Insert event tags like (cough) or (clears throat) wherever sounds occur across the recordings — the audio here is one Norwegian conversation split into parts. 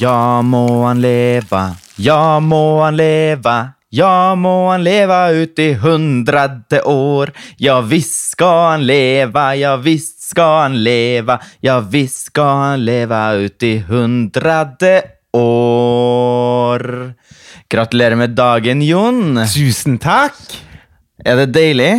Ja må han leve, ja må han leve. Ja må han leve ut i hundrede år. Ja visst skal han leve, ja visst skal han leve. Ja visst skal han leve ut i hundrede år. Gratulerer med dagen, Jon. Tusen takk! Er det deilig?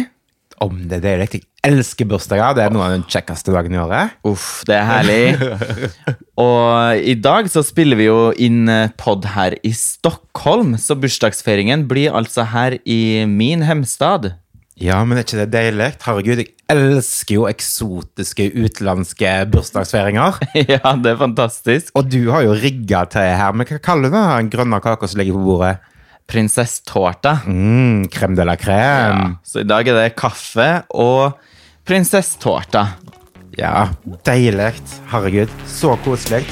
Om det er deilig. Elsker bursdager. Det er noen av de kjekkeste dagene i året. Uff, det er herlig. (laughs) Og i dag så spiller vi jo inn pod her i Stockholm, så bursdagsfeiringen blir altså her i min hjemstad. Ja, men er ikke det deilig? Herregud, jeg elsker jo eksotiske utenlandske bursdagsfeiringer. (laughs) Ja, det er fantastisk. Og du har jo rigga til her. Men hva kaller du den grønne kaka som ligger på bordet? Prinsesstårta. Mm, crème de la crème. Så i dag er det kaffe og prinsesstårta. Ja, deilig. Herregud, så koselig.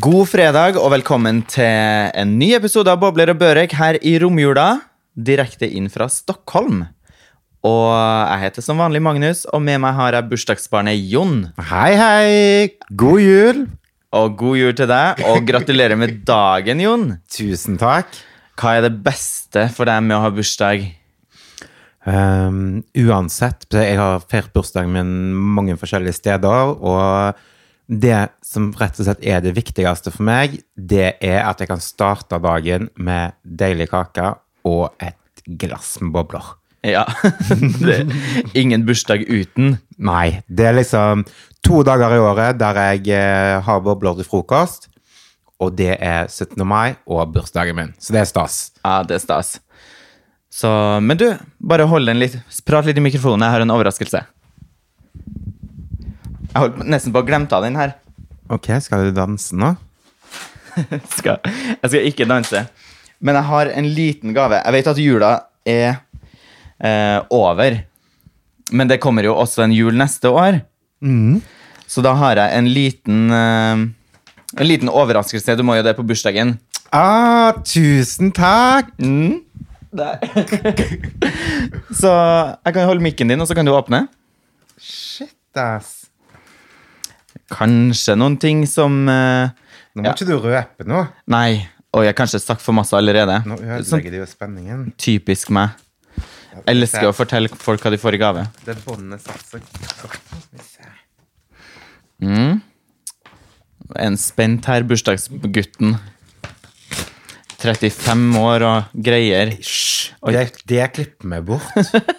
God fredag og velkommen til en ny episode av Bobler og Børek her i romjula. Direkte inn fra Stockholm. Og jeg heter som vanlig Magnus, og med meg har jeg bursdagsbarnet Jon. Hei, hei! God jul! Og god jul til deg, og gratulerer med dagen, Jon. Tusen takk. Hva er det beste for deg med å ha bursdag? Um, uansett, jeg har feiret bursdagen min mange forskjellige steder, og det som rett og slett er det viktigste for meg, det er at jeg kan starte dagen med deilig kake og et glass med bobler. Ja, (laughs) det Ingen bursdag uten. Nei, det er liksom to dager i året der jeg eh, har bobler til frokost, og det er 17. mai og bursdagen min. Så det er stas. Ja, det er stas. Så, men du, bare hold den litt. Prat litt i mikrofonen. Jeg har en overraskelse. Jeg holdt nesten på å glemme av den her. Ok, skal du danse nå? (laughs) Skal, jeg skal ikke danse. Men jeg har en liten gave. Jeg vet at jula er eh, over. Men det kommer jo også en jul neste år. Så da har jeg en liten eh, En liten overraskelse. Du må jo det på bursdagen. Ah, tusen takk! Mm. Der. (laughs) så jeg kan holde mikken din, og så kan du åpne. Shit, ass. Kanskje noen ting som eh, Nå må Ja. ikke du røpe noe. Nei. Oi, jeg har kanskje sagt for masse allerede. Nå ødelegger de jo spenningen. typisk meg. Elsker å fortelle folk hva de får i gave. Det båndet satt så. Skal. Mm. En spent her, bursdagsgutten. 35 år og greier. Hysj! Det, det klipper vi bort. (laughs)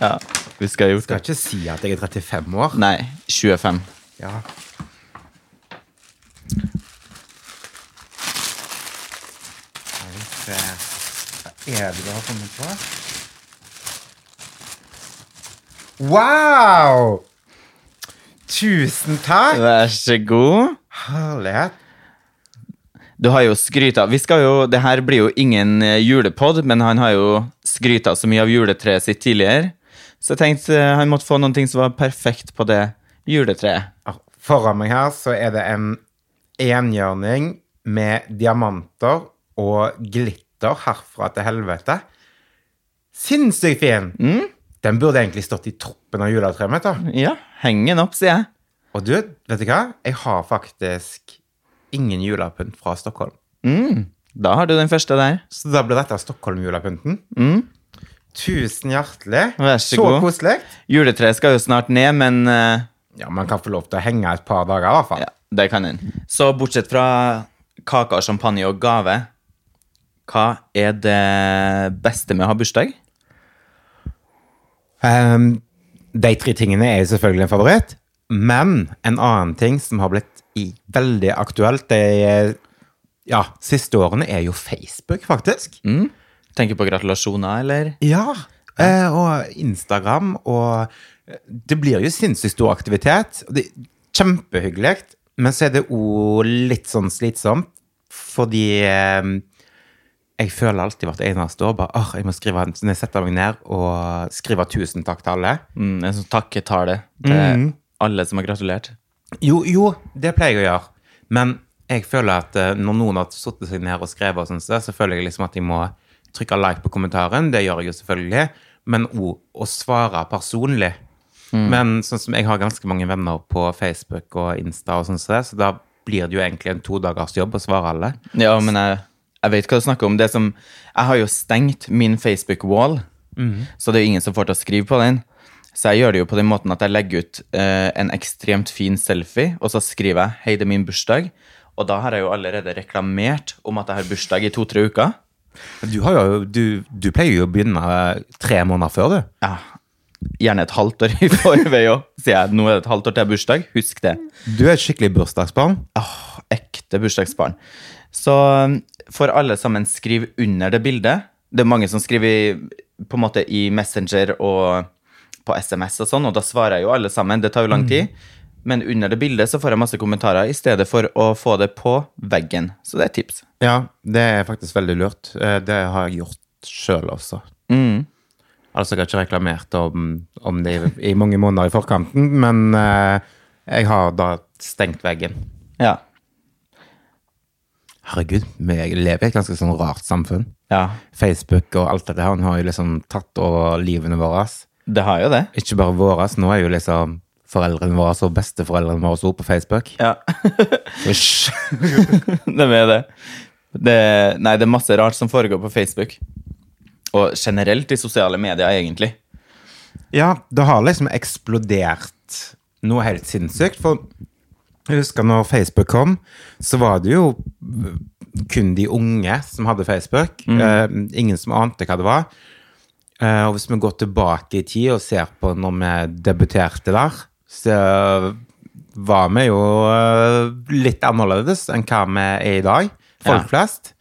Ja, vi skal ha gjort Skal det. ikke si at jeg er 35 år. Nei, 25. Ja. Skal vi se Hva er det du har funnet på? Wow! Tusen takk! Vær så god. Herlighet. Du har jo skryta Vi skal jo Det her blir jo ingen eh, julepod, men han har jo skryta så mye av juletreet sitt tidligere. Så jeg tenkte eh, han måtte få noen ting som var perfekt på det juletreet. Foran meg her så er det en enhjørning med diamanter og glitter herfra til helvete. Sinnssykt fin! Den burde egentlig stått i toppen av juletreet mitt. Ja, heng den opp, sier jeg. Og du, vet du hva? Jeg har faktisk ingen julepynt fra Stockholm. Mm. Da har du den første der. Så da blir dette Stockholm-julepynten. Mm. Tusen hjertelig. Vær så så god. koselig. Juletreet skal jo snart ned, men uh... Ja, man kan få lov til å henge et par dager, i hvert fall. ja, det kan en. Så bortsett fra kaker, champagne og gave, hva er det beste med å ha bursdag? Um, de tre tingene er jo selvfølgelig en favoritt, men en annen ting som har blitt i, veldig aktuelt de ja, siste årene, er jo Facebook, faktisk. Mm? Tenker på gratulasjoner, eller? Ja, eh, og Instagram, og eh, det blir jo sinnssykt stor aktivitet. og Det er kjempehyggelig, men så er det òg litt sånn slitsomt, fordi eh, jeg føler alltid hvert eneste år bare, oh, jeg må skrive, så jeg setter meg ned og skriver tusen takk til alle. Mm, en sånn takketale til mm. alle som har gratulert. Jo, jo, det pleier jeg å gjøre. Men jeg føler at eh, når noen har satt seg ned og skrevet, og sånt, så føler jeg liksom at jeg må trykke like på kommentaren. Det gjør jeg jo selvfølgelig. Men òg å svare personlig. Men sånn som jeg har ganske mange venner på Facebook og Insta, og sånt, så så da blir det jo egentlig en todagers jobb å svare alle. Ja, men jeg, jeg vet hva du snakker om. Det som, jeg har jo stengt min Facebook-wall, så det er jo ingen som får til å skrive på den. Så jeg gjør det jo på den måten at jeg legger ut eh, en ekstremt fin selfie, og så skriver jeg 'Hei, det er min bursdag'. Og da har jeg jo allerede reklamert om at jeg har bursdag i to-tre uker. Du, har jo, du, du pleier jo å begynne tre måneder før, du. Ja, gjerne et halvt år i forvei òg, sier jeg. Nå er det et halvt år til bursdag. Husk det. Du er et skikkelig bursdagsbarn. Åh, ekte bursdagsbarn. Så um, får alle sammen skrive under det bildet. Det er mange som skriver på en måte i Messenger og på SMS og sånn, og da svarer jeg jo alle sammen. Det tar jo lang tid. Men under det bildet så får jeg masse kommentarer i stedet for å få det på veggen. Så det er et tips. Ja, det er faktisk veldig lurt. Eh, Det har jeg gjort sjøl også. Mm. Altså, jeg har ikke reklamert om, om det i, i mange måneder i forkanten, men eh, jeg har da stengt veggen. Ja. Herregud, vi lever i et ganske sånn rart samfunn. ja. Facebook og alt dette her har jo liksom tatt over livene våre. Det har jo det. Ikke bare våre, nå er jo liksom foreldrene våre og besteforeldrene våre også på Facebook. Ja. (laughs) Hysj! (laughs) det er det. det. Nei, det er masse rart som foregår på Facebook. Og generelt i sosiale medier, egentlig. Ja, det har liksom eksplodert noe helt sinnssykt. For jeg husker når Facebook kom, så var det jo kun de unge som hadde Facebook. Eh, ingen som ante hva det var. Eh, og hvis vi går tilbake i tid og ser på når vi debuterte der, så var vi jo eh, litt annerledes enn hva vi er i dag. Folk Ja. flest.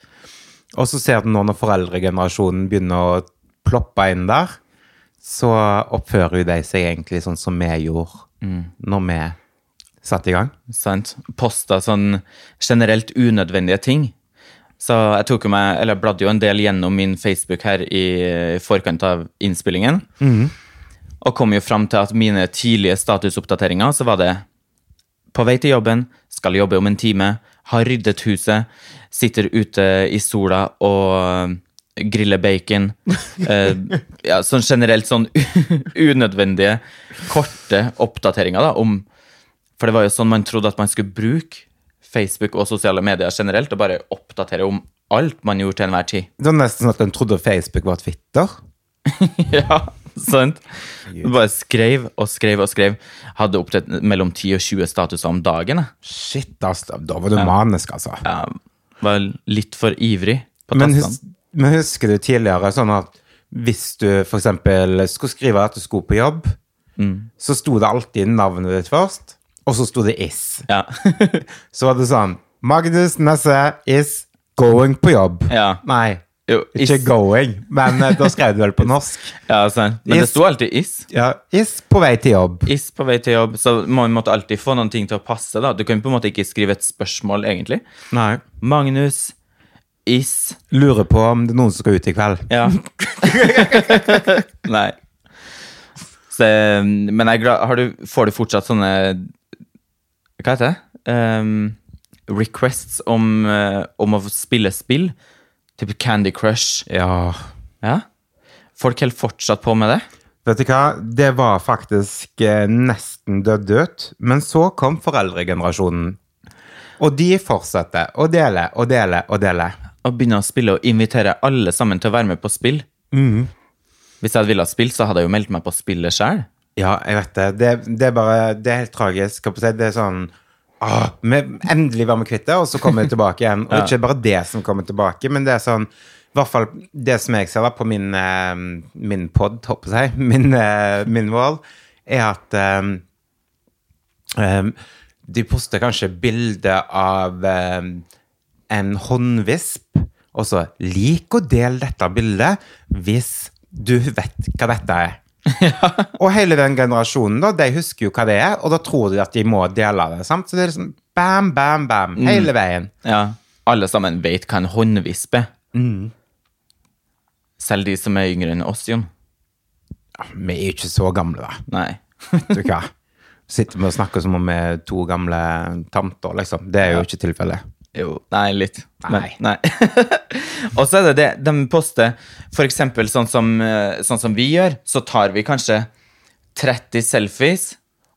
Og så ser du nå når foreldregenerasjonen begynner å ploppe inn der, så oppfører jo de seg egentlig sånn som vi gjorde når vi satte i gang. Sant? Posta sånn generelt unødvendige ting. Så jeg tok jo meg, eller bladde jo en del gjennom min Facebook her i forkant av innspillingen. Og kom jo fram til at mine tidlige statusoppdateringer, så var det på vei til jobben, skal jobbe om en time, har ryddet huset, sitter ute i sola og griller bacon. (laughs) Eh, ja, sånn generelt sånn (laughs) unødvendige, korte oppdateringer da, om For det var jo sånn man trodde at man skulle bruke Facebook og sosiale medier generelt, og bare oppdatere om alt man gjorde til enhver tid. Det var nesten sånn at en trodde Facebook var Twitter. (laughs) Ja, sant? Bare skrev og skrev og skrev. Hadde opptil mellom 10 og 20 statuser om dagen. jeg. Shit, altså, da var du manisk, altså. Ja, var litt for ivrig på Men, tastene. hus men husker du tidligere sånn at hvis du for eksempel skulle skrive at du skulle på jobb, så sto det alltid navnet ditt først, og så sto det is. Ja. (laughs) Så var det sånn Magnus Nesse is going på jobb. Ja. Nei, Jo, ikke is. going, men eh, da skrev du vel på (laughs) norsk. ja, sant. Men det Is. sto alltid is. Ja, is på vei til jobb. Is på vei til jobb, så man måtte alltid få noen ting til å passe. da. Du kan på en måte ikke skrive et spørsmål, egentlig. Nei. Magnus, is Lurer på om det er noen som skal ut i kveld. Ja. (laughs) Nei. Så, men jeg har du, Får du fortsatt sånne Hva heter det? Um, requests om, eh, om å spille spill? Type Candy Crush? Ja. Ja? Folk holder fortsatt på med det? Vet du hva, det var faktisk eh, nesten dødd ut, men så kom foreldregenerasjonen. Og de fortsetter å dele og dele og dele. Og begynne å spille og invitere alle sammen til å være med på spill? Hvis jeg hadde villet spilt, så hadde jeg jo meldt meg på spillet sjøl. Ja, jeg vet det. Det, det er bare Det er helt tragisk. Det er sånn Åh, vi endelig var vi kvitt det, og så kommer vi tilbake igjen. (laughs) Og Ja. ikke bare det som kommer tilbake, men det er sånn i hvert fall det som jeg ser da på min, eh, min pod, håper jeg, (laughs) min, eh, min wall, er at um, um, de poster kanskje bilde av um, en håndvisp, og så lik og del dette bildet hvis du vet hva dette er. (laughs) Og hele den generasjonen, da, de husker jo hva det er, og da tror de at de må dele det. sant? Så det er liksom bam, bam, bam, hele veien. Ja. Alle sammen vet hva en håndvisp er. Selv de som er yngre enn oss, Jon. Ja, vi er jo ikke så gamle, da. Nei. Vet du hva? (laughs) Sitter vi og snakker som om vi er to gamle tanter, liksom. Det er jo ikke tilfellet. Jo, nei, litt. Nei. nei. (laughs) og så er det det, de poster eksempel sånn som, eh, sånn som vi gjør, så tar vi kanskje 30 selfies,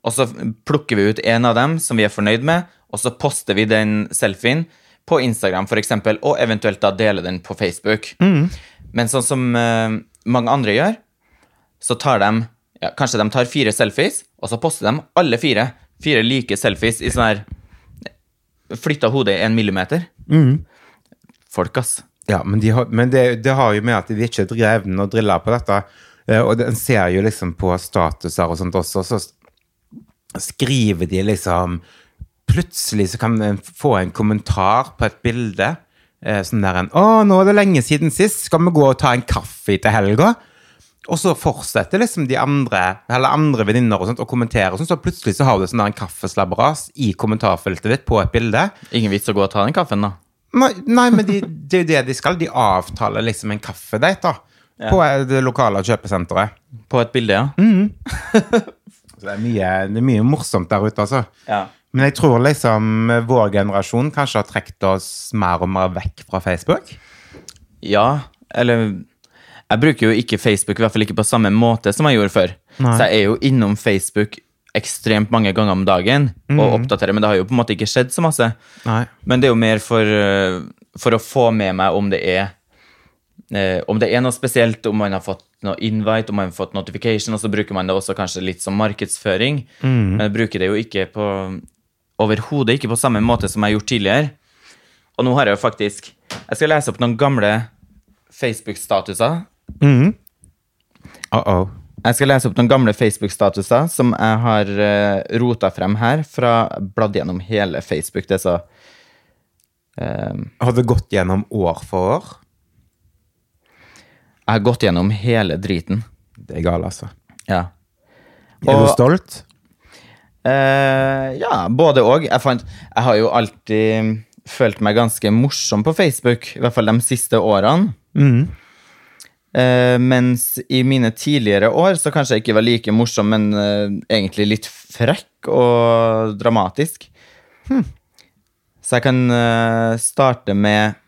og så plukker vi ut en av dem som vi er fornøyd med, og så poster vi den selfien på Instagram eksempel, og eventuelt da deler den på Facebook. Men sånn som uh, mange andre gjør, så tar de, ja, kanskje de tar fire selfies, og så poster de alle fire, fire like selfies i sånn her, flytta hodet en millimeter. Folk, ass. Ja, men, de har, men det, det har jo med at de ikke er drevne og drilla på dette. Eh, Og en ser jo liksom på statuser og sånt også, så skriver de liksom Plutselig så kan en få en kommentar på et bilde. Sånn der en 'Å, nå er det lenge siden sist. Skal vi gå og ta en kaffe til helga?' Og så fortsetter liksom de andre eller andre venninner og sånt å kommentere, og så plutselig så har du sånn der en kaffeslabberas i kommentarfeltet ditt på et bilde. Ingen vits å gå og ta den kaffen, da. Nei, nei men de, det er jo det de skal. De avtaler liksom en kaffedate da, på det lokale kjøpesenteret. På et bilde, ja. (laughs) Så det er, mye, det er mye morsomt der ute, altså. ja. Men jeg tror liksom vår generasjon kanskje har trukket oss mer og mer vekk fra Facebook. Ja, eller Jeg bruker jo ikke Facebook, i hvert fall ikke på samme måte som jeg gjorde før. Nei. Så jeg er jo innom Facebook ekstremt mange ganger om dagen og oppdaterer, men det har jo på en måte ikke skjedd så masse. Nei. Men det er jo mer for, eh, for å få med meg om det er eh, om det er noe spesielt, om man har fått noe invite, om man har fått notification, og så bruker man det også kanskje litt som markedsføring. Men jeg bruker det jo ikke på overhodet ikke på samme måte som jeg har gjort tidligere. Og nå har jeg jo faktisk Jeg skal lese opp noen gamle Facebook-statuser. Uh-oh. Jeg skal lese opp noen gamle Facebook-statuser som jeg har uh, rota frem her, fra bladd gjennom hele Facebook. Det er så eh, Har du gått gjennom år for år? Jeg har gått gjennom hele driten. Det er galt, altså. Ja. Er du stolt? Uh, ja, både og. Jeg, fant, jeg har jo alltid følt meg ganske morsom på Facebook, i hvert fall de siste årene. Eh, mens i mine tidligere år så kanskje jeg ikke var like morsom, men uh, egentlig litt frekk og dramatisk. Så jeg kan uh, starte med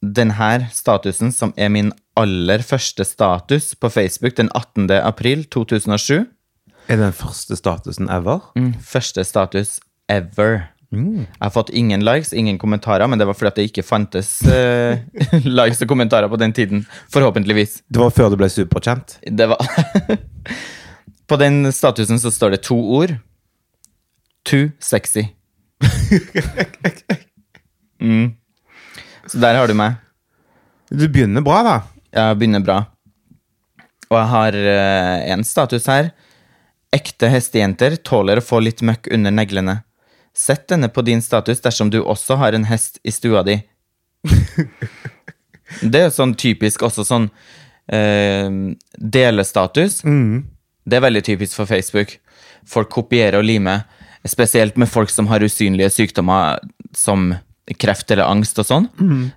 den her statusen, som er min aller første status på Facebook den 18. april 2007. Er det den første statusen ever? Mm, første status ever. Jeg har fått ingen likes, ingen kommentarer, men det var fordi det ikke fantes uh, (laughs) likes og kommentarer på den tiden. Forhåpentligvis. Det var før du ble superkjent. Det var (laughs) På den statusen så står det to ord. Too sexy. (laughs) mm. Så der har du meg. Du begynner bra, da. Jeg begynner bra. Og jeg har én en status her. Ekte hestejenter tåler å få litt møkk under neglene. Sett denne på din status dersom du også har en hest i stua di. (laughs) Det er jo sånn typisk også sånn eh, delestatus. Det er veldig typisk for Facebook. Folk kopierer og limer, spesielt med folk som har usynlige sykdommer som kreft eller angst og sånn.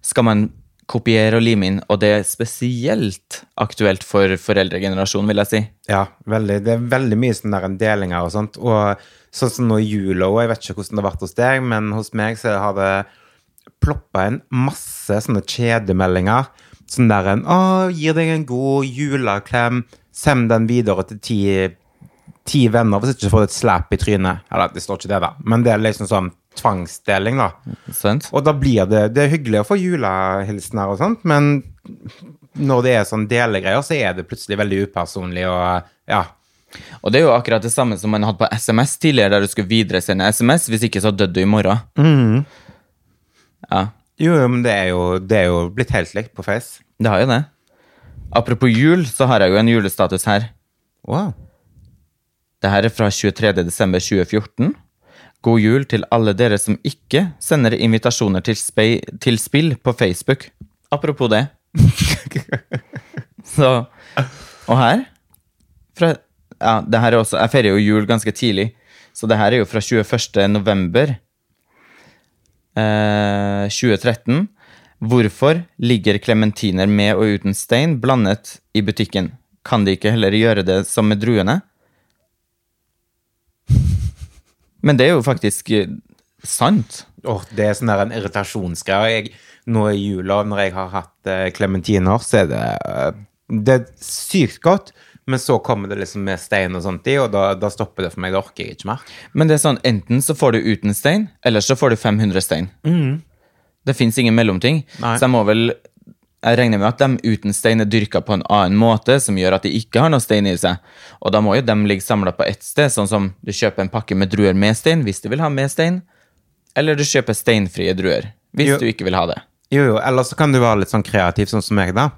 Skal man kopiere og lime inn, og det er spesielt aktuelt for foreldregenerasjonen, vil jeg si. Ja, veldig. Det er veldig mye sånn der delinger og sånt. Og sånn som nå i jula, og jeg vet ikke hvordan det har vært hos deg, men hos meg så har det ploppa inn masse sånne kjedemeldinger. Sånn der en 'Å, gir deg en god juleklem. Send den videre til ti, ti venner, hvis ikke får du et slap i trynet.' Eller, det står ikke det, da, men det er liksom sånn tvangsdeling, da. Sent. Og da blir det Det er hyggelig å få julehilsener og sånt, men når det er sånn delegreier, så er det plutselig veldig upersonlig og ja. Og det er jo akkurat det samme som man hadde på SMS tidligere, der du skulle videresende SMS, hvis ikke så døde du i morgen. Ja, Jo, men det er jo, det er jo blitt helt likt på Face. det har jo det. Apropos jul, så har jeg jo en julestatus her. Wow. Det her er fra 23. desember 2014. God jul til alle dere som ikke sender invitasjoner til, til spill på Facebook. Apropos det. (laughs) Så Og her fra, Ja, det her er også Jeg feirer jo jul ganske tidlig, så det her er jo fra 21. november eh, 2013. Hvorfor ligger klementiner med og uten stein blandet i butikken? Kan de ikke heller gjøre det som med druene? Men det er jo faktisk eh, sant. Åh, det er sånn der en irritasjonsgreie. Nå i jula, når jeg har hatt klementiner, uh, så er det uh, Det er sykt godt, men så kommer det liksom med stein og sånt i, og da, da stopper det for meg. Det orker jeg ikke mer. Men det er sånn, enten så får du uten stein, eller så får du 500 stein. Det fins ingen mellomting. Nei. Så jeg må vel jeg regner med at de uten stein er dyrka på en annen måte, som gjør at de ikke har noe stein i seg. Og da må jo de ligge samla på ett sted, sånn som du kjøper en pakke med druer med stein hvis du vil ha med stein, eller du kjøper steinfrie druer hvis Jo. du ikke vil ha det. Jo, jo, eller så kan du være litt sånn kreativ, sånn som meg, da.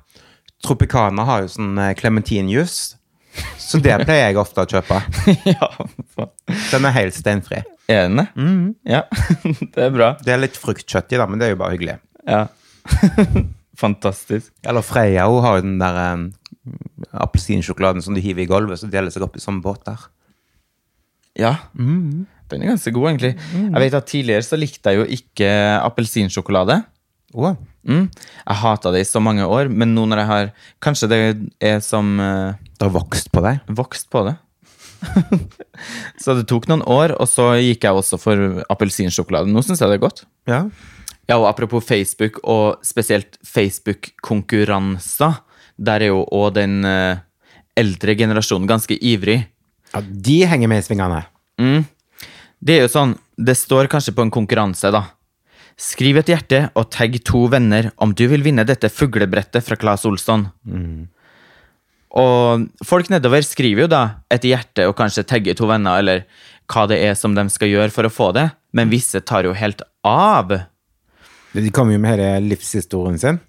Tropicana har jo sånn klementinjuice, så det pleier jeg ofte å kjøpe. (laughs) ja, faen. Den er helt steinfri. Er den det? Ja, (laughs) det er bra. Det er litt fruktkjøtt i, da, men det er jo bare hyggelig. Ja. (laughs) Fantastisk. Eller Freya hun har jo den der um, appelsinsjokoladen som du hiver i gulvet, så deler seg opp i sånne båter. Ja. Den er ganske god, egentlig. Jeg vet at Tidligere så likte jeg jo ikke appelsinsjokolade. Åh, Mm. Jeg hata det i så mange år, men nå når jeg har Kanskje det er som uh, det har vokst på deg. vokst på det. (laughs) så det tok noen år, og så gikk jeg også for appelsinsjokolade. Nå syns jeg det er godt. Ja. Ja, og apropos Facebook, og spesielt Facebook-konkurranser. Der er jo òg den eh, eldre generasjonen ganske ivrig. ja, de henger med i svingene. Det er jo sånn, det står kanskje på en konkurranse, da. Skriv et hjerte og tagg to venner om du vil vinne dette fuglebrettet fra Claes Olsson. Og folk nedover skriver jo da et hjerte og kanskje tagger to venner, eller hva det er som de skal gjøre for å få det, men visse tar jo helt av. De kommer jo med hele livshistorien sin.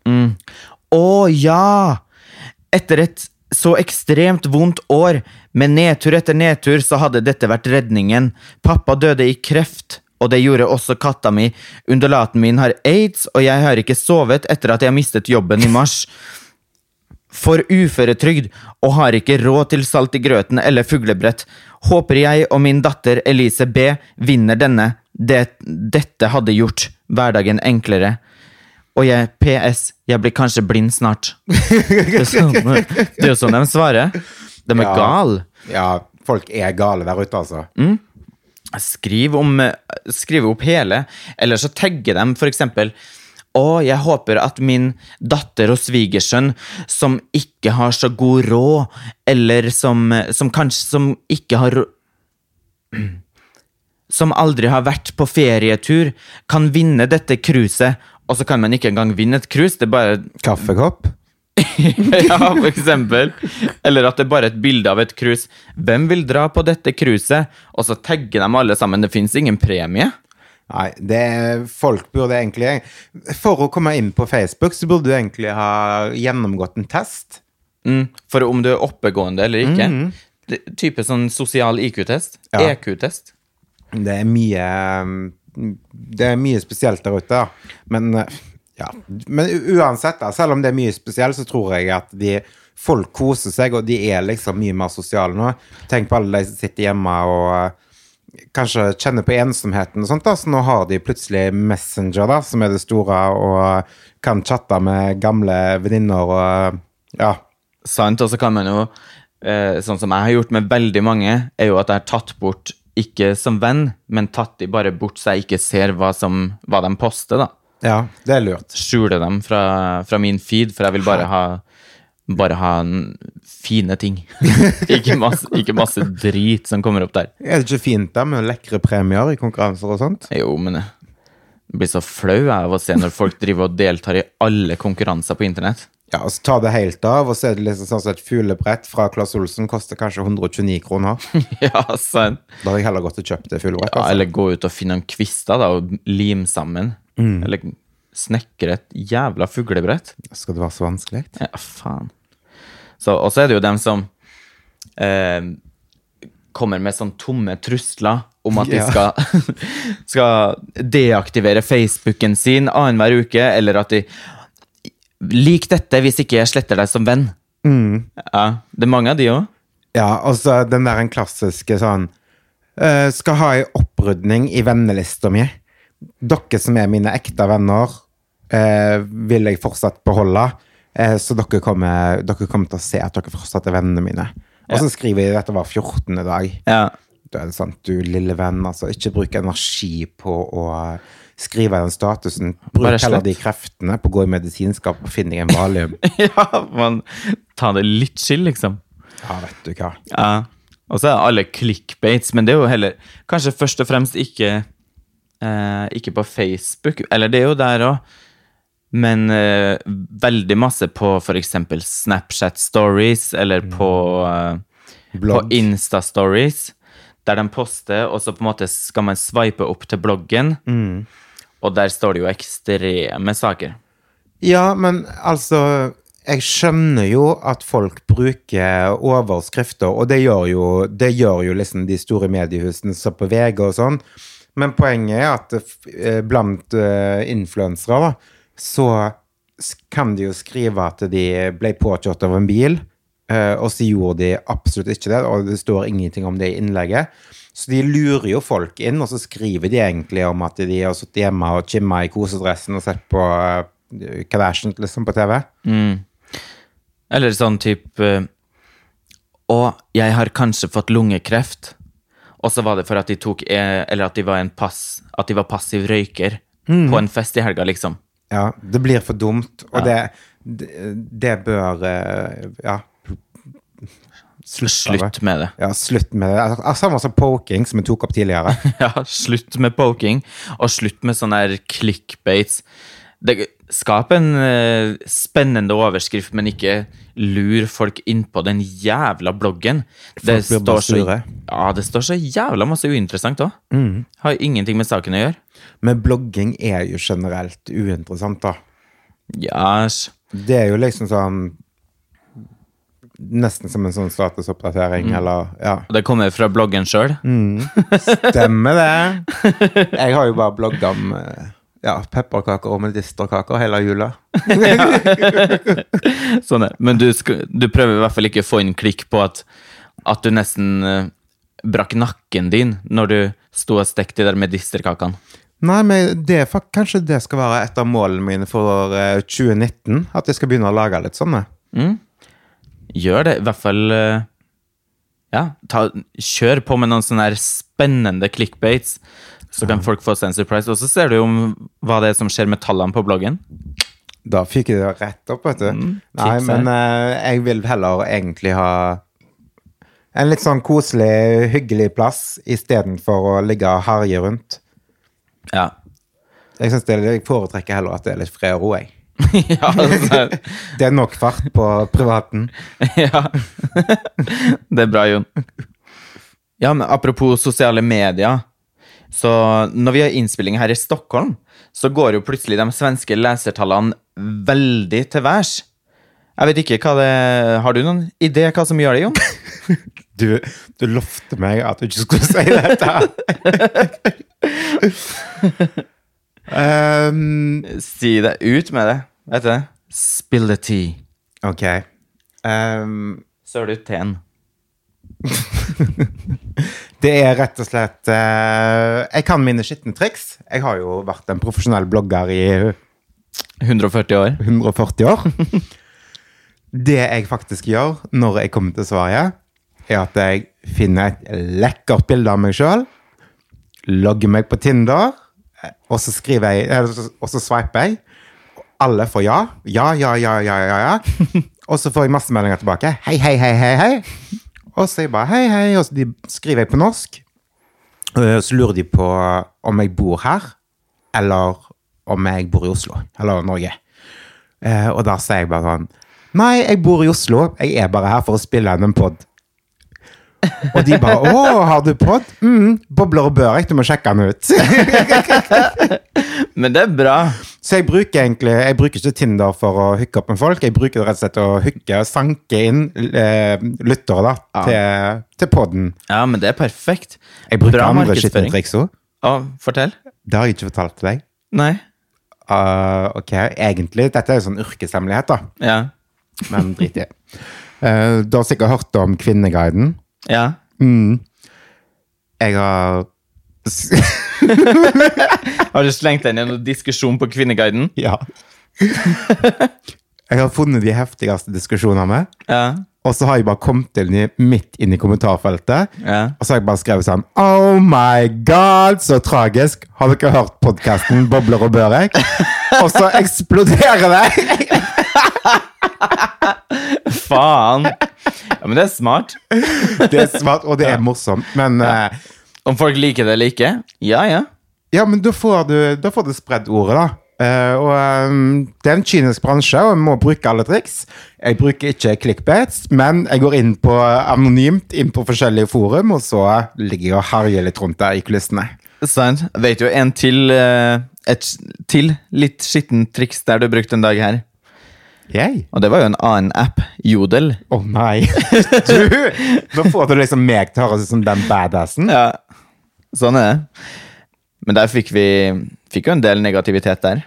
Å ja! Etter et så ekstremt vondt år, med nedtur etter nedtur, så hadde dette vært redningen. Pappa døde i kreft, og det gjorde også katta mi. Undulaten min har aids, og jeg har ikke sovet etter at jeg mistet jobben i mars. (laughs) For uføretrygd, og har ikke råd til salt i grøten eller fuglebrett. Håper jeg og min datter Elise B vinner denne. Det, dette hadde gjort hverdagen enklere. Og jeg, PS, jeg blir kanskje blind snart. (laughs) Det er, sånn, det er jo sånn de svarer. De er Ja. gale. Ja, folk er gale der ute, altså. Skriv, om, skriv opp hele, eller så tagger dem for eksempel Å, jeg håper at min datter og svigersønn, som ikke har så god råd, eller som, som kanskje som ikke har (clears throat) Som aldri har vært på ferietur, kan vinne dette cruiset. Og så kan man ikke engang vinne et cruise, det er bare Kaffekopp. (laughs) ja, for eksempel. Eller at det er bare et bilde av et cruise. Hvem vil dra på dette cruiset? Og så tagger de alle sammen. Det fins ingen premie. Nei, det folk burde egentlig For å komme inn på Facebook, så burde du egentlig ha gjennomgått en test. Mm, for om du er oppegående eller ikke. Det, type sånn sosial IQ-test. Ja. EQ-test. Det er mye Det er mye spesielt der ute, da. Men eh, ja. Men uansett, da, selv om det er mye spesielt, så tror jeg at de folk koser seg, og de er liksom mye mer sosiale nå. Tenk på alle de som sitter hjemme og eh, kanskje kjenner på ensomheten og sånt, da. Så nå har de plutselig Messenger, da, som er det store, og kan chatte med gamle venninner og ja. Sant? Og så kan man jo, eh, sånn som jeg har gjort med veldig mange, er jo at jeg har tatt bort, ikke som venn, men tatt de bare bort så jeg ikke ser hva, som, hva de poster, da. Ja, det er lurt. skjule dem fra, fra min feed, for jeg vil bare ha bare ha fine ting. (laughs) ikke, masse, ikke masse drit som kommer opp der. Er det ikke fint da med lekre premier i konkurranser og sånt? Jo, men jeg blir så flau av å se når folk driver og deltar i alle konkurranser på internett. Ja, og så tar det helt av, og så er det liksom sånn som et fuglebrett fra Claes Olsen koster kanskje 129 kroner. (laughs) ja, sant. Da hadde jeg heller gått og kjøpt det fuglebrettet. Ja, altså. eller gå ut og finne en kvister da, og lim sammen. Eller snekre et jævla fuglebrett. Skal det være så vanskelig? Ja, faen. Så, og så er det jo dem som eh, kommer med sånn tomme trusler om at de Ja. skal, (laughs) skal deaktivere Facebooken sin annenhver uke, eller at de Lik dette hvis ikke jeg sletter deg som venn. Ja, Det er mange av de òg. Ja, og så den der en klassiske sånn eh, Skal ha ei opprydning i vennelista mi. Dere som er mine ekte venner, eh, vil jeg fortsatt beholde. Eh, så dere kommer, dere kommer til å se at dere fortsatt er vennene mine. Og så skriver jeg dette var 14. dag. Ja. er det sant, du lille venn. Altså, ikke bruk energi på å skrive den statusen. Bruk heller de kreftene på å gå i medisinskap og finne en valium. (laughs) ja, man tar det litt chill, liksom. Ja, vet du hva. Ja. Og så er det alle clickbaits, men det er jo heller Kanskje først og fremst ikke eh, Ikke på Facebook, eller det er jo der òg, men eh, veldig masse på f.eks. Snapchat Stories eller på, eh, på Insta Stories, der de poster, og så på en måte skal man swipe opp til bloggen, og der står det jo ekstreme saker. Ja, men altså Jeg skjønner jo at folk bruker overskrifter, og det gjør jo, det gjør jo liksom de store mediehusene som på VG og sånn. Men poenget er at eh, blant uh, influensere, så kan de jo skrive at de ble påkjørt av en bil, eh, og så gjorde de absolutt ikke det, og det står ingenting om det i innlegget. Så de lurer jo folk inn, og så skriver de egentlig om at de har sittet hjemme og chimma i kosedressen og sett på uh, Kardashian liksom på TV. Eller sånn type Å, jeg har kanskje fått lungekreft. Og så var det for at de tok eh, Eller at de var en pass At de var passiv røyker på en fest i helga, liksom. Ja, det blir for dumt, og det, det, det bør eh, Ja. Slutt, med det. Slutt med det. Ja, slutt med det. Altså, Samme som poking, som vi tok opp tidligere. (laughs) Ja, slutt med poking, og slutt med sånne her clickbaits. Det Skap en uh, spennende overskrift, men ikke lur folk inn på den jævla bloggen. Det blir bare står så, ja, det står så jævla masse uinteressant òg. Har ingenting med saken å gjøre. Men blogging er jo generelt uinteressant, da. Yes. Det er jo liksom sånn Nesten som en sånn statusoppdatering, eller Ja. og det kommer fra bloggen sjøl. Stemmer det. Jeg har jo bare blogg om eh, ja, pepperkaker og medisterkaker hele jula. Sånn er. Men du, du prøver i hvert fall ikke å få inn klikk på at, at du nesten eh, brakk nakken din når du sto og stekte de der medisterkakene. Nei, men det kanskje det skal være et av målene mine for eh, 2019. At jeg skal begynne å lage litt sånne. Gjør det, i hvert fall eh, Ja, ta, kjør på med noen sånne spennende clickbaits, så kan folk få seg en surprise. Og så ser du jo hva det er som skjer med tallene på bloggen. Da fikk jeg det rett opp, vet du. Nei, men uh, jeg vil heller egentlig ha en litt sånn koselig, hyggelig plass istedenfor å ligge og harje rundt. Ja. Jeg, det, jeg foretrekker heller at det er litt fred og ro, jeg. (laughs) ja, altså, (laughs) Det er nok fart på privaten. (laughs) ja. Det er bra, Jon. Ja, men apropos sosiale medier. Så når vi har innspilling her i Stockholm, så går jo plutselig de svenske lesertallene veldig til værs. Jeg vet ikke hva det Har du noen idé hva som gjør det, Jon? Du, du lovte meg at du ikke skulle si dette. Um, Si det ut med det. Vet du det? Spill the tea. ok. Um, Søl ut teen. det er rett og slett uh, Jeg kan mine skitne triks. Jeg har jo vært en profesjonell blogger i 140 år. 140 år. (laughs) Det jeg faktisk gjør når jeg kommer til Sverige, er at jeg finner et lekkert bilde av meg sjøl, logger meg på Tinder, og så skriver jeg Og så swiper jeg. Alle får ja. Ja, ja, ja, ja, ja. ja. (laughs) Og så får jeg masse meldinger tilbake. Hei, hei, hei, hei. hei. Og så jeg bare hei, hei, og så de skriver jeg på norsk. og Så lurer de på om jeg bor her, eller om jeg bor i Oslo, eller Norge. Eh, og da sier jeg bare sånn Nei, jeg bor i Oslo. Jeg er bare her for å spille inn en pod. Og de bare 'Å, har du pod?' Mm, bobler og børek, du må sjekke den ut. (laughs) Men det er bra. Så jeg bruker egentlig Jeg bruker ikke Tinder for å hooke opp med folk. Jeg bruker det rett og slett å hooke, sanke inn eh, lyttere da, til, til poden. Ja, men det er perfekt. Jeg bruker Bra andre skitne triks òg. Fortell. Det har jeg ikke fortalt til deg. Nei. Uh, ok, egentlig. Dette er jo sånn yrkeshemmelighet, da. Ja. Men drit i. Eh, du har sikkert hørt om Kvinneguiden. Ja. Jeg har (laughs) Har du slengt deg i noen diskusjon på Kvinneguiden? Ja. (laughs) Jeg har funnet de heftigste diskusjonene, Ja. Og så har jeg bare kommet til den midt inn i kommentarfeltet. Ja. Og så har jeg bare skrevet sånn Oh my god, så tragisk. Har dere hørt podkasten Bobler og Børek? (laughs) og så eksploderer det! (laughs) Faen. Ja, men det er smart. Det er smart, og det er morsomt. Men eh, Om folk liker det eller ikke? Ja, ja. ja, men da får du, da får du spredd ordet, da. Eh, og eh, det er en kynisk bransje, og en må bruke alle triks. Jeg bruker ikke clickbaits, men jeg går inn på anonymt inn på forskjellige forum, og så ligger jeg og herjer litt rundt der i kulissene. Sant. Vet du en til eh, Et til litt skittent triks der du brukte en dag her. Yay. Og det var jo en annen app. Jodel. Å nei. (laughs) Du! Da får du liksom meg til å høres ut som den badassen. Ja. Sånn er det. Men der fikk vi fikk jo en del negativitet der.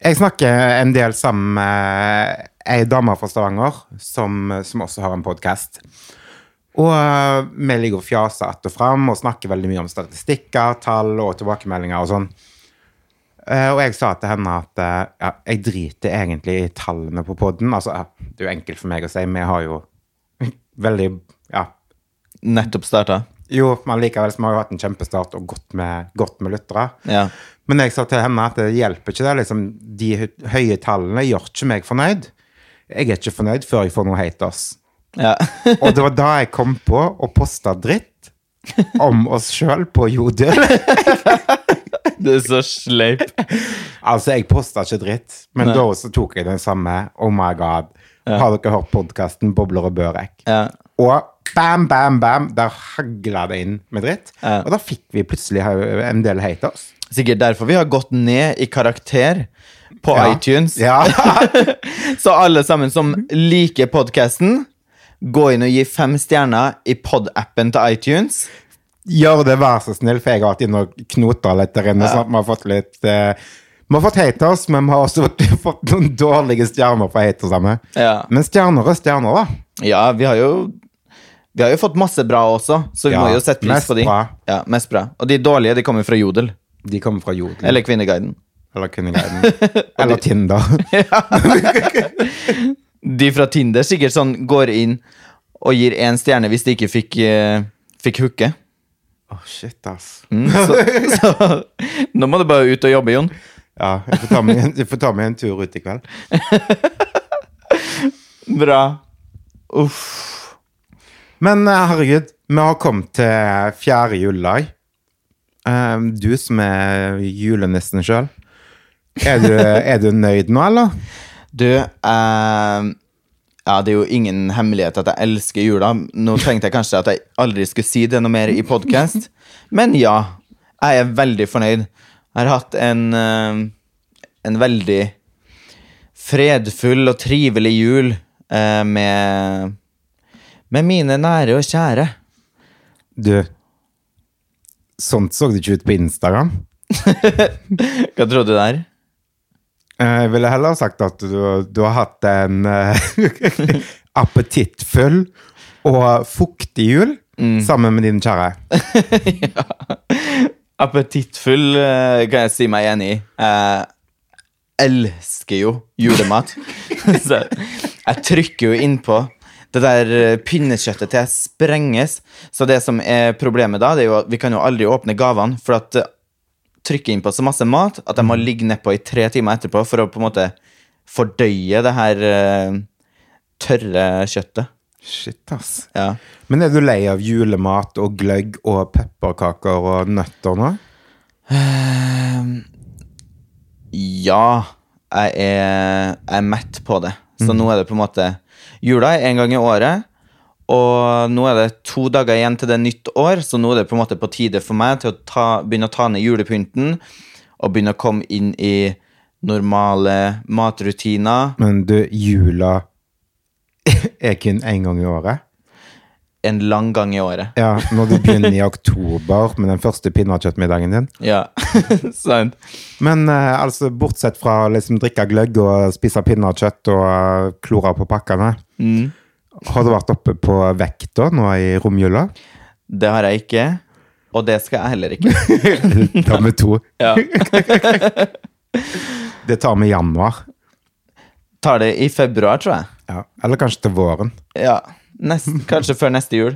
Jeg snakker en del sammen med ei dame fra Stavanger som, som også har en podkast. Og eh, vi ligger og fjaser att og fram og snakker veldig mye om statistikker, tall og tilbakemeldinger og sånn. Eh, og jeg sa til henne at eh, ja, jeg driter egentlig i tallene på poden. Altså, det er jo enkelt for meg å si, vi har jo (laughs) veldig Ja. Nettopp starta. Jo, men likevel så har vi hatt en kjempestart og godt med, godt med lyttere. Ja. Men jeg sa til henne at det hjelper ikke det. Liksom, de høye tallene gjør ikke meg fornøyd. Jeg er ikke fornøyd før jeg får noe haters. ja. Og det var da jeg kom på å poste dritt om oss sjøl på Jodel. (laughs) Det er så sleip. Altså, jeg posta ikke dritt, men Nei. da også tok jeg den samme. Oh my god. Har dere hørt podkasten Bobler og Børek? Ja. Og bam, bam, bam, der hagla det inn med dritt. Ja. Og da fikk vi plutselig en del haters. Sikkert derfor vi har gått ned i karakter på Ja. iTunes. Ja. (laughs) Så alle sammen som liker podkasten, gå inn og gi fem stjerner i pod-appen til iTunes. Gjør det, vær så snill, for jeg har vært inne og knota litt der inne. sånn at vi har fått litt Uh, Vi har fått haters, men vi har også (laughs) fått noen dårlige stjerner fra hatersene. Ja. Men stjerner er stjerner, da. Ja, vi har jo Vi har jo fått masse bra også, så vi Ja, må jo sette pris på de. bra. Ja, mest bra. Og de dårlige de kommer fra Jodel. De kommer fra Jodel. Eller Kvinneguiden. Eller Kvinneguiden. Eller (laughs) Tinder. (laughs) De fra Tinder sikkert sånn går inn og gir én stjerne hvis de ikke fikk, uh, fikk hooke. Å, shit, ass. Mm, så, (laughs) så nå må du bare ut og jobbe, Jon. Ja, jeg får ta meg en, får ta meg en tur ut i kveld. (laughs) Bra. Uff. Men eh, herregud, vi har kommet til fjerde juledag. Um, Du som er julenissen sjøl, er, du- er du nøyd nå, eller? Du, eh, ja, det er jo ingen hemmelighet at jeg elsker jula. Nå tenkte jeg kanskje at jeg aldri skulle si det noe mer i podkast, men ja. Jeg er veldig fornøyd. Jeg har hatt en, eh, en veldig fredfull og trivelig jul eh, med, med mine nære og kjære. Du, sånt så det ikke ut på Instagram. (laughs) Hva trodde du der? Eh, Jeg ville heller sagt at du, du har hatt en eh, (laughs) appetittfull og fuktig jul sammen med din kjære. (laughs) Appetittfull eh, kan jeg si meg enig i. Jeg elsker jo julemat. (laughs) Så jeg trykker jo innpå. Det der pinnekjøttet til jeg sprenges. Så det som er problemet da, det er jo at vi kan jo aldri åpne gavene. For at eh, trykke innpå så masse mat at jeg må ligge nedpå i tre timer etterpå for å på en måte fordøye det her eh, tørre kjøttet. Shit, ass. Ja. Men er du lei av julemat og gløgg og pepperkaker og nøtter nå? Ja, jeg er, jeg er mett på det. Så nå er det på en måte Jula er en gang i året, og nå er det to dager igjen til det er nytt år, så nå er det på en måte på tide for meg til å ta, begynne å ta ned julepynten og begynne å komme inn i normale matrutiner. Men du, jula (laughs) er kun én gang i året. En lang gang i året. Ja, når du (laughs) begynner i oktober med den første pinnekjøttmiddagen din. Ja, (laughs) sant. Men eh, altså, bortsett fra å liksom drikke gløgg og spise pinnekjøtt og eh, klore på pakkene, har du vært oppe på vekta nå i romjula? Det har jeg ikke, og det skal jeg heller ikke. (laughs) Ta med to. Ja. (laughs) Det tar vi i januar. Tar det i februar, tror jeg. Ja. Eller kanskje til våren. Ja, Nest, kanskje før neste jul.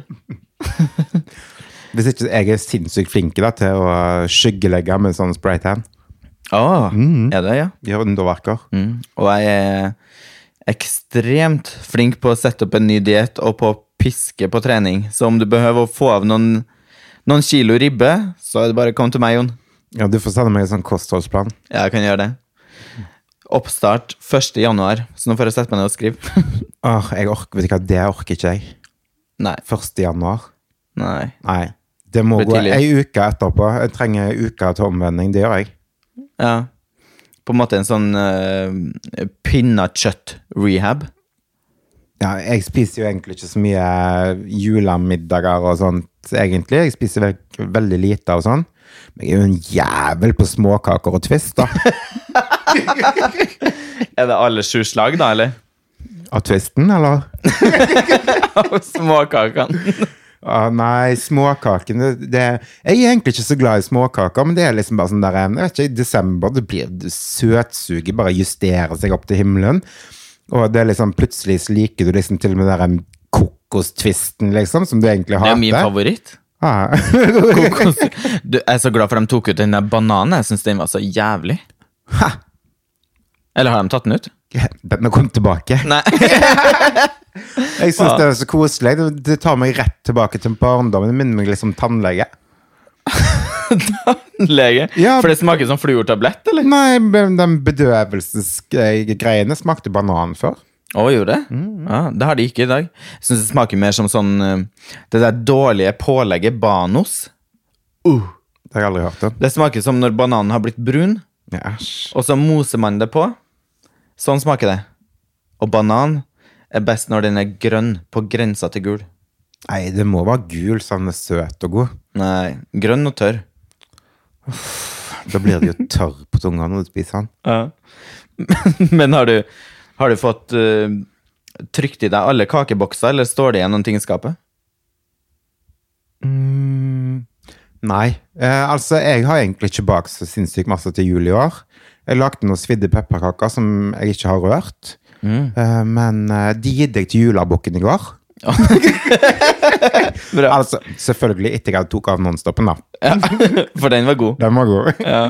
(laughs) Hvis ikke jeg er sinnssykt flink da, til å skyggelegge med sånn spraytan. Å, er det, ja? Gjør underverker. Mm. Og jeg er ekstremt flink på å sette opp en ny diett og på å piske på trening. Så om du behøver å få av noen, noen kilo ribbe, så er det bare å komme til meg, Jon. Ja, du får sende meg en sånn kostholdsplan. Ja, jeg kan gjøre det. Oppstart 1. januar, så nå får jeg sette meg ned og skrive. (laughs) Åh, jeg orker, vet du hva, det orker ikke jeg. Nei. 1. januar. Nei. Nei. Det må gå ei uke etterpå. Jeg trenger ei uke til omvending. Det gjør jeg. Ja. På en måte en sånn uh, pinnekjøtt-rehab. Ja, jeg spiser jo egentlig ikke så mye julemiddager og sånt, egentlig. Jeg spiser ve veldig lite og sånn. Men jeg er jo en jævel på småkaker og twist, da. (laughs) Er det alle sju slag, da, eller? Av twisten, eller? (laughs) Av småkakene. Ah, nei, småkakene det, Jeg er egentlig ikke så glad i småkaker, men det er liksom bare sånn der Jeg vet ikke, i desember det blir søtsuget, bare justerer seg opp til himmelen. Og det er liksom plutselig så liker du liksom til og med den kokostvisten, liksom, som du egentlig Det er min favoritt. Ah. (laughs) Kokos. Du, jeg er så glad for de tok ut den der bananen. Jeg syns den var så jævlig. Ha! Eller har de tatt den ut? Har kommet tilbake. Nei. (laughs) Jeg syns det er så koselig. Det, det tar meg rett tilbake til barndommen. Det minner meg litt om tannlege. tannlege? Ja. For det smaker som fluortablett, eller? Nei, den bedøvelsesgreiene smakte banan før. Å, gjorde det? Ja, det har de ikke i dag. Jeg syns det smaker mer som sånn eh, Det der dårlige pålegget Banos. Det har jeg aldri hørt om. Det smaker som når bananen har blitt brun, Ja, og så moser man det på. Sånn smaker det. Og banan er best når den er grønn, på grensa til gul. Nei, det må være gul, så den er søt og god. Nei, grønn og tørr. Da blir det jo tørr på tunga når du spiser den. Ja. (laughs) Men har du, har du fått uh, trykt i deg alle kakebokser, eller står det igjen noen ting i skapet? Nei. Eh, altså, jeg har egentlig ikke bakt så sinnssykt masse til jul i år. Jeg lagde noen svidde pepperkaker som jeg ikke har rørt. Eh, men uh, de gitt jeg til julebukken i går. (laughs) Bra. Altså, selvfølgelig etter jeg tok av nonstopen, da. Ja, (laughs) for den var god. Den var god. Ja.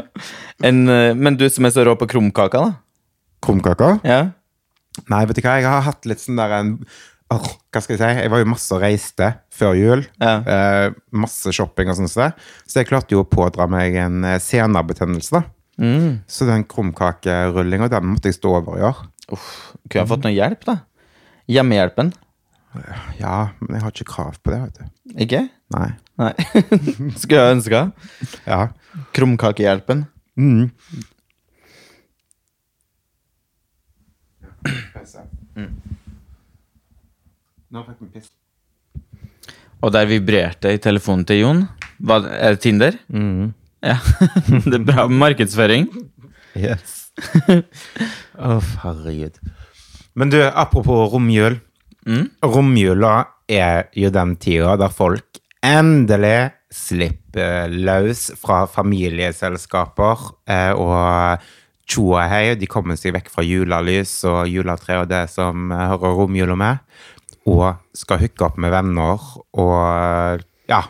En, eh, men du som er så rå på krumkaker, da? Krumkaker? Ja. Nei, vet du hva, jeg har hatt litt sånn der en oh, Hva skal jeg si? Jeg var jo masse og reiste før jul. Ja. Eh, masse shopping og sånn. Så så jeg klarte jo å pådra meg en senebetennelse, da. Mm. Så den krumkakerullinga, den måtte jeg stå over i år. Uff, kunne jeg fått noe hjelp, da? Hjemmehjelpen? Ja, men jeg har ikke krav på det, vet du. Ikke? Nei. Nei. (laughs) Skulle jeg ønska. Ja. Krumkakehjelpen. Mm. Nå fikk vi piss. Og der vibrerte i telefonen til Jon. Er det Tinder? Ja. (laughs) det er bra markedsføring. Yes. (laughs) Å, herregud. Men du, apropos romjul. Romjula er jo den tida der folk endelig slipper løs fra familieselskaper eh, og tjoahei. De kommer seg vekk fra julelys og juletre og det som hører romjula med, og skal hooke opp med venner og ja.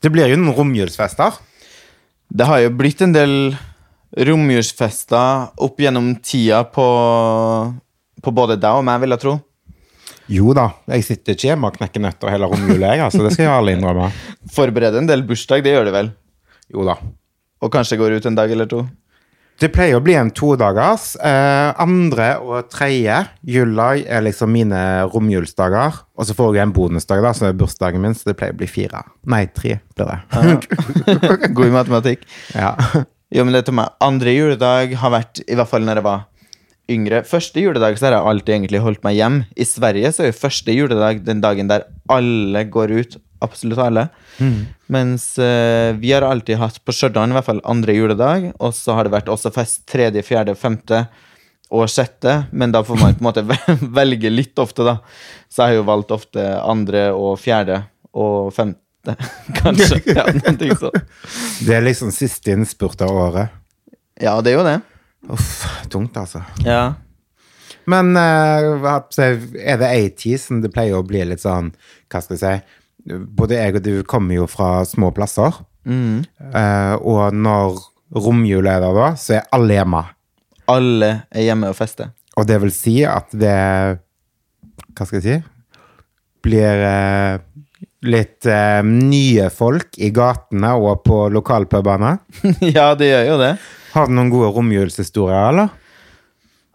Det blir jo noen romjulsfester. Det har jo blitt en del romjulsfester opp gjennom tida på, på både deg og meg, vil jeg tro. Jo da, jeg sitter ikke hjemme og knekker nøtter hele romjula, jeg, altså. Det skal jeg alle innrømme. (laughs) Forberede en del bursdag, det gjør du vel? Jo da. Og kanskje går ut en dag eller to? Det pleier å bli en todagers. Eh, andre og tredje juli er liksom mine romjulsdager. Og så får jeg en bonusdag, da, som er bursdagen min, så det pleier å bli fire. Nei, tre blir det. (laughs) God i matematikk. Ja. Jo, men det er meg. Andre juledag har vært, i hvert fall når jeg var yngre Første juledag så har jeg alltid egentlig holdt meg hjem. I Sverige så er jo første juledag den dagen der alle går ut. Absolutt alle. Mens uh, vi har alltid hatt på Stjørdal i hvert fall andre juledag, og så har det vært også fest tredje, fjerde, femte og sjette, men da får man på en måte (laughs) velge litt ofte, da. Så jeg har jo valgt ofte andre og fjerde og femte, (laughs) kanskje. (laughs) Ja. Det er liksom siste innspurt av året. Ja, det er jo det. Uff, tungt, altså. Ja. Men uh, er det 80 som det pleier å bli litt sånn Hva skal jeg si Både jeg og du kommer jo fra små plasser. Eh, og når romjul er der, da, så er alle hjemme. Alle er hjemme og fester. Og det vil si at det Hva skal jeg si? Blir eh, litt eh, nye folk i gatene og på lokalpubene. (laughs) ja, det gjør jo det. Har du noen gode romjulshistorier, eller?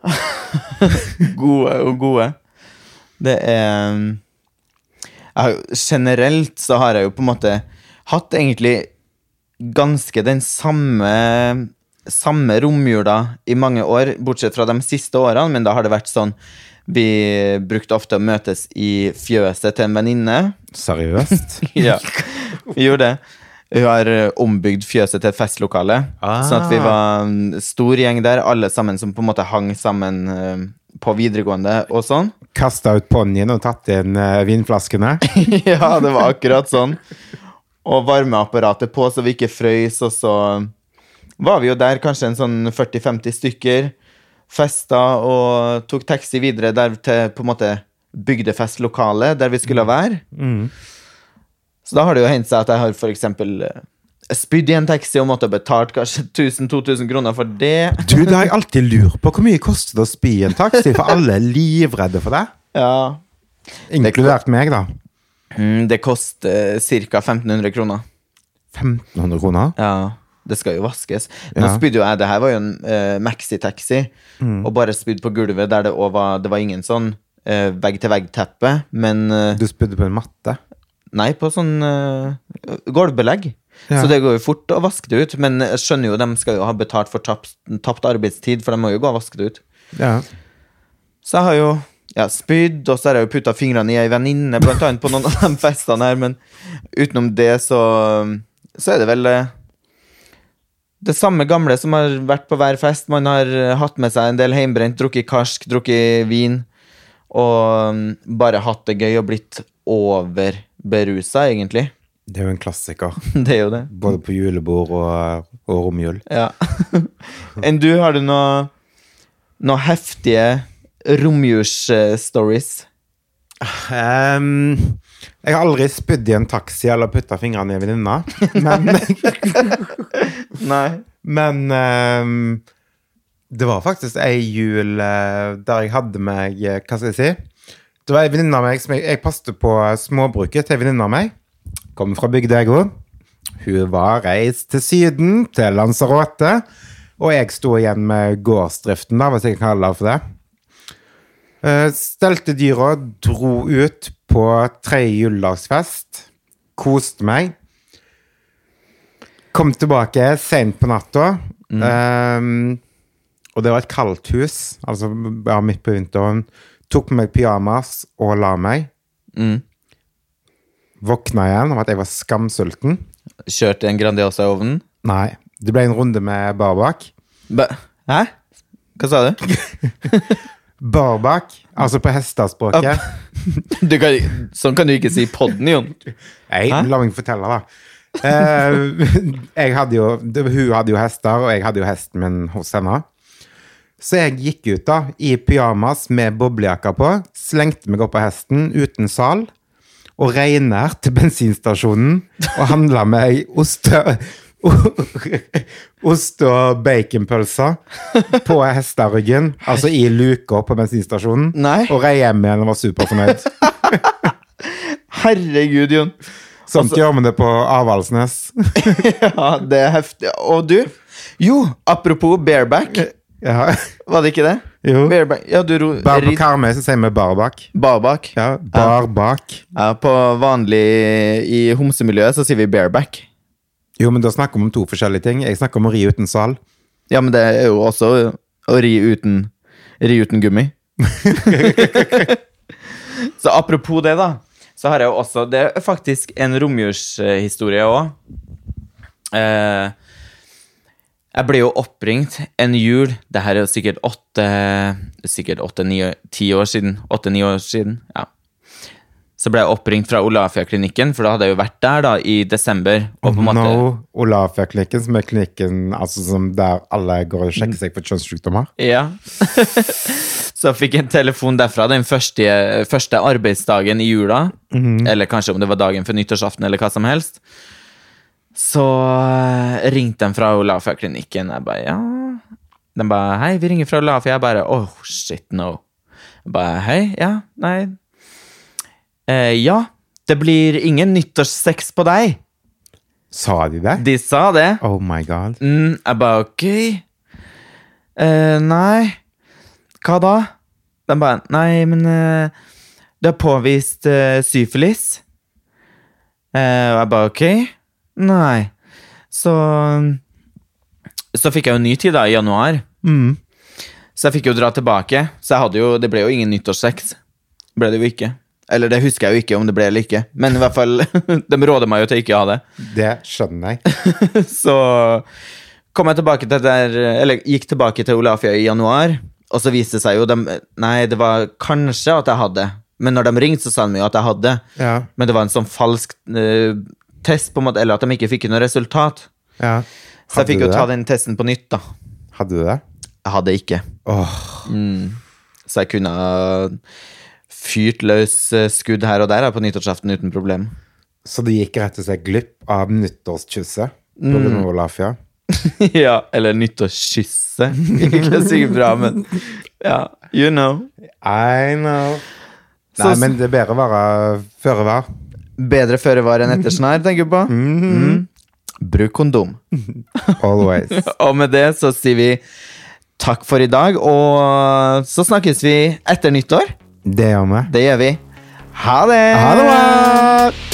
(laughs) Gode og gode. Det er jeg har, Generelt så har jeg jo på en måte hatt egentlig ganske den samme samme romjula i mange år, bortsett fra de siste årene, men da har det vært sånn Vi brukte ofte å møtes i fjøset til en venninne. Seriøst? (laughs) Ja, vi gjorde det. Hun har ombygd fjøset til et festlokale. Ah. Sånn at vi var en stor gjeng der, alle sammen som på en måte hang sammen eh, på videregående og sånn. Kasta ut ponnien og tatt inn eh, vinflaskene? (laughs) ja, det var akkurat sånn. Og varmeapparatet på så vi ikke frøys, og så var vi jo der kanskje en sånn 40-50 stykker. Festa og tok taxi videre der til på en måte bygdefestlokalet der vi skulle være. Så da har det jo hendt seg at jeg har for eksempel eh, spydd i en taxi og måtte ha betalt kanskje (laughs) 1000-2000 kroner for det. Du, det har jeg alltid lurt på. Hvor mye koster det å spy i en taxi? For alle er livredde for det. (laughs) Ja. Inkludert meg, da. Mm, det koster ca. 1500 kroner. 1500 kroner. Ja, det skal jo vaskes. Nå Ja. spydde jo jeg, det her var jo en uh, maxitaxi, og bare spydd på gulvet der det òg var Det var ingen sånn uh, vegg-til-vegg-teppe, men uh, Du spydde på en matte. Nei, på sånn uh, gulvbelegg. Ja. Så det går jo fort å vaske det ut, men jeg skjønner jo de skal jo ha betalt for tapt, tapt arbeidstid, for de må jo gå og vaske det ut. Ja. Så jeg har jo ja, spydd, og så har jeg jo putta fingrene i ei venninne, blant annet på noen av de festene her, men utenom det så, så er det vel eh, det samme gamle som har vært på hver fest. Man har eh, hatt med seg en del heimbrent, drukket karsk, drukket vin, og mm, bare hatt det gøy og blitt overberusa, egentlig. Det er jo en klassiker. (laughs) Det er jo det. Både på julebord og, og romjul. Ja. (laughs) Enn du, har du noen noe heftige romjulsstories? Um, jeg har aldri spydd i en taxi eller putta fingrene i en venninne. Men, (laughs) Nei. men um, det var faktisk ei jul eh, der jeg hadde meg eh, Hva skal jeg si? Det var ei venninne av meg som jeg, jeg passet på småbruket til en venninne av meg. Kommer fra bygda, jeg òg. Hun var reist til Syden, til Lanzarote. Og jeg sto igjen med gårdsdriften, da, hvis jeg kan kalle det for det. Eh, Stelte dyra, dro ut på tredje juledagsfest. Koste meg. Kom tilbake sent på natta. Ehm, og det var et kaldt hus, altså ja, midt på vinteren. Tok på meg pyjamas og la meg. Mm. Våkna igjen av at jeg var skamsulten. Kjørte en Grandiosa i ovnen? Nei. Det ble en runde med barbak. Ba Hæ? Hva sa du? (laughs) Barbak, altså på hestespråket. (laughs) du kan, sånn kan du ikke si podden, Jon. Nei, la meg fortelle, da. Eh, (laughs) hadde jo, hun hadde jo hester, og jeg hadde jo hesten min hos henne. Så jeg gikk ut da, i pyjamas med boblejakke på, slengte meg opp på hesten uten sal, og Reinar til bensinstasjonen og handla meg ost, (laughs) ost og baconpølser på hesteryggen, altså i luka på bensinstasjonen, Nei. og rei hjem igjen og var superfornøyd. (laughs) Herregud, Jon. Sånt gjør man det på Avaldsnes. (laughs) Ja, det er heftig. Og du? Jo, apropos bareback. Ja. (laughs) Var det ikke det? Jo. Bareback. Ja, du ro... Bare så sier vi barbak. Barbak. Ja, barbak. Ja, på vanlig i homsemiljøet så sier vi bareback. Jo, men da snakker vi om to forskjellige ting. Jeg snakker om å ri uten sal. Ja, men det er jo også å ri uten, ri uten gummi. (laughs) så apropos det, da, så har jeg jo også Det er faktisk en romjulshistorie òg. Eh, jeg ble jo oppringt en jul Det her er jo sikkert åtte Sikkert åtte-ni-ti år siden. Åtte-ni år siden, ja. så ble jeg oppringt fra Olafia-klinikken, for da hadde jeg jo vært der da i desember. Og på en måte, No, Olafia-klinikken, som er klinikken altså, som der alle går og sjekker seg for kjønnssykdommer. Ja. (laughs) så fikk jeg en telefon derfra den første, første arbeidsdagen i jula. Eller kanskje om det var dagen før nyttårsaften, eller hva som helst. Så eh, ringte de fra Olafia-klinikken. Jeg bare ja. De bare hei, vi ringer fra Olafia. Jeg bare oh shit, no. Jeg bare hei, ja, nei. Eh, ja, det blir ingen nyttårssex på deg. Sa de det? De sa det. Oh my god. Mm, jeg bare ok. Eh, nei. Hva da? De bare Nei, men eh, det er påvist eh, syfilis. Eh, og jeg bare ok. Nei. Så Så fikk jeg jo ny tid, da, i januar. Mm. Så jeg fikk jo dra tilbake. Så jo Det ble jo ingen nyttårssex. Ble det jo ikke. Eller det husker jeg jo ikke om det ble eller ikke. Men i hvert fall, (laughs) de råder meg jo til ikke å ha det. Det skjønner jeg. (laughs) Så kom jeg tilbake til der, eller gikk tilbake til Olafia i januar, og så viste det seg jo dem, Nei, det var kanskje at jeg hadde, men når de ringte, så sa de jo at jeg hadde. Ja. Men det var en sånn falsk eh, test, på en måte, eller at de ikke fikk noe resultat. ja. Så jeg fikk jo ta den testen på nytt, da. Hadde du det? Jeg hadde ikke. Åh, Så jeg kunne fyrt løs eh, skudd her og der på nyttårsaften uten problem. så du gikk rett og slett glipp av nyttårskysset på Mm. grunn ja? (laughs) Ja, eller nyttårskysset. (laughs) Ikke sikkert bra, men ja, you know. I know. Nei, men det er bedre å være føre var. Bedre føre var enn etter snar, tenker du på? Mm. Bruk kondom. (laughs) Always. Og med det så sier vi takk for i dag, og så snakkes vi etter nyttår. Det gjør vi. Det gjør vi. Ha det! Ha det bra!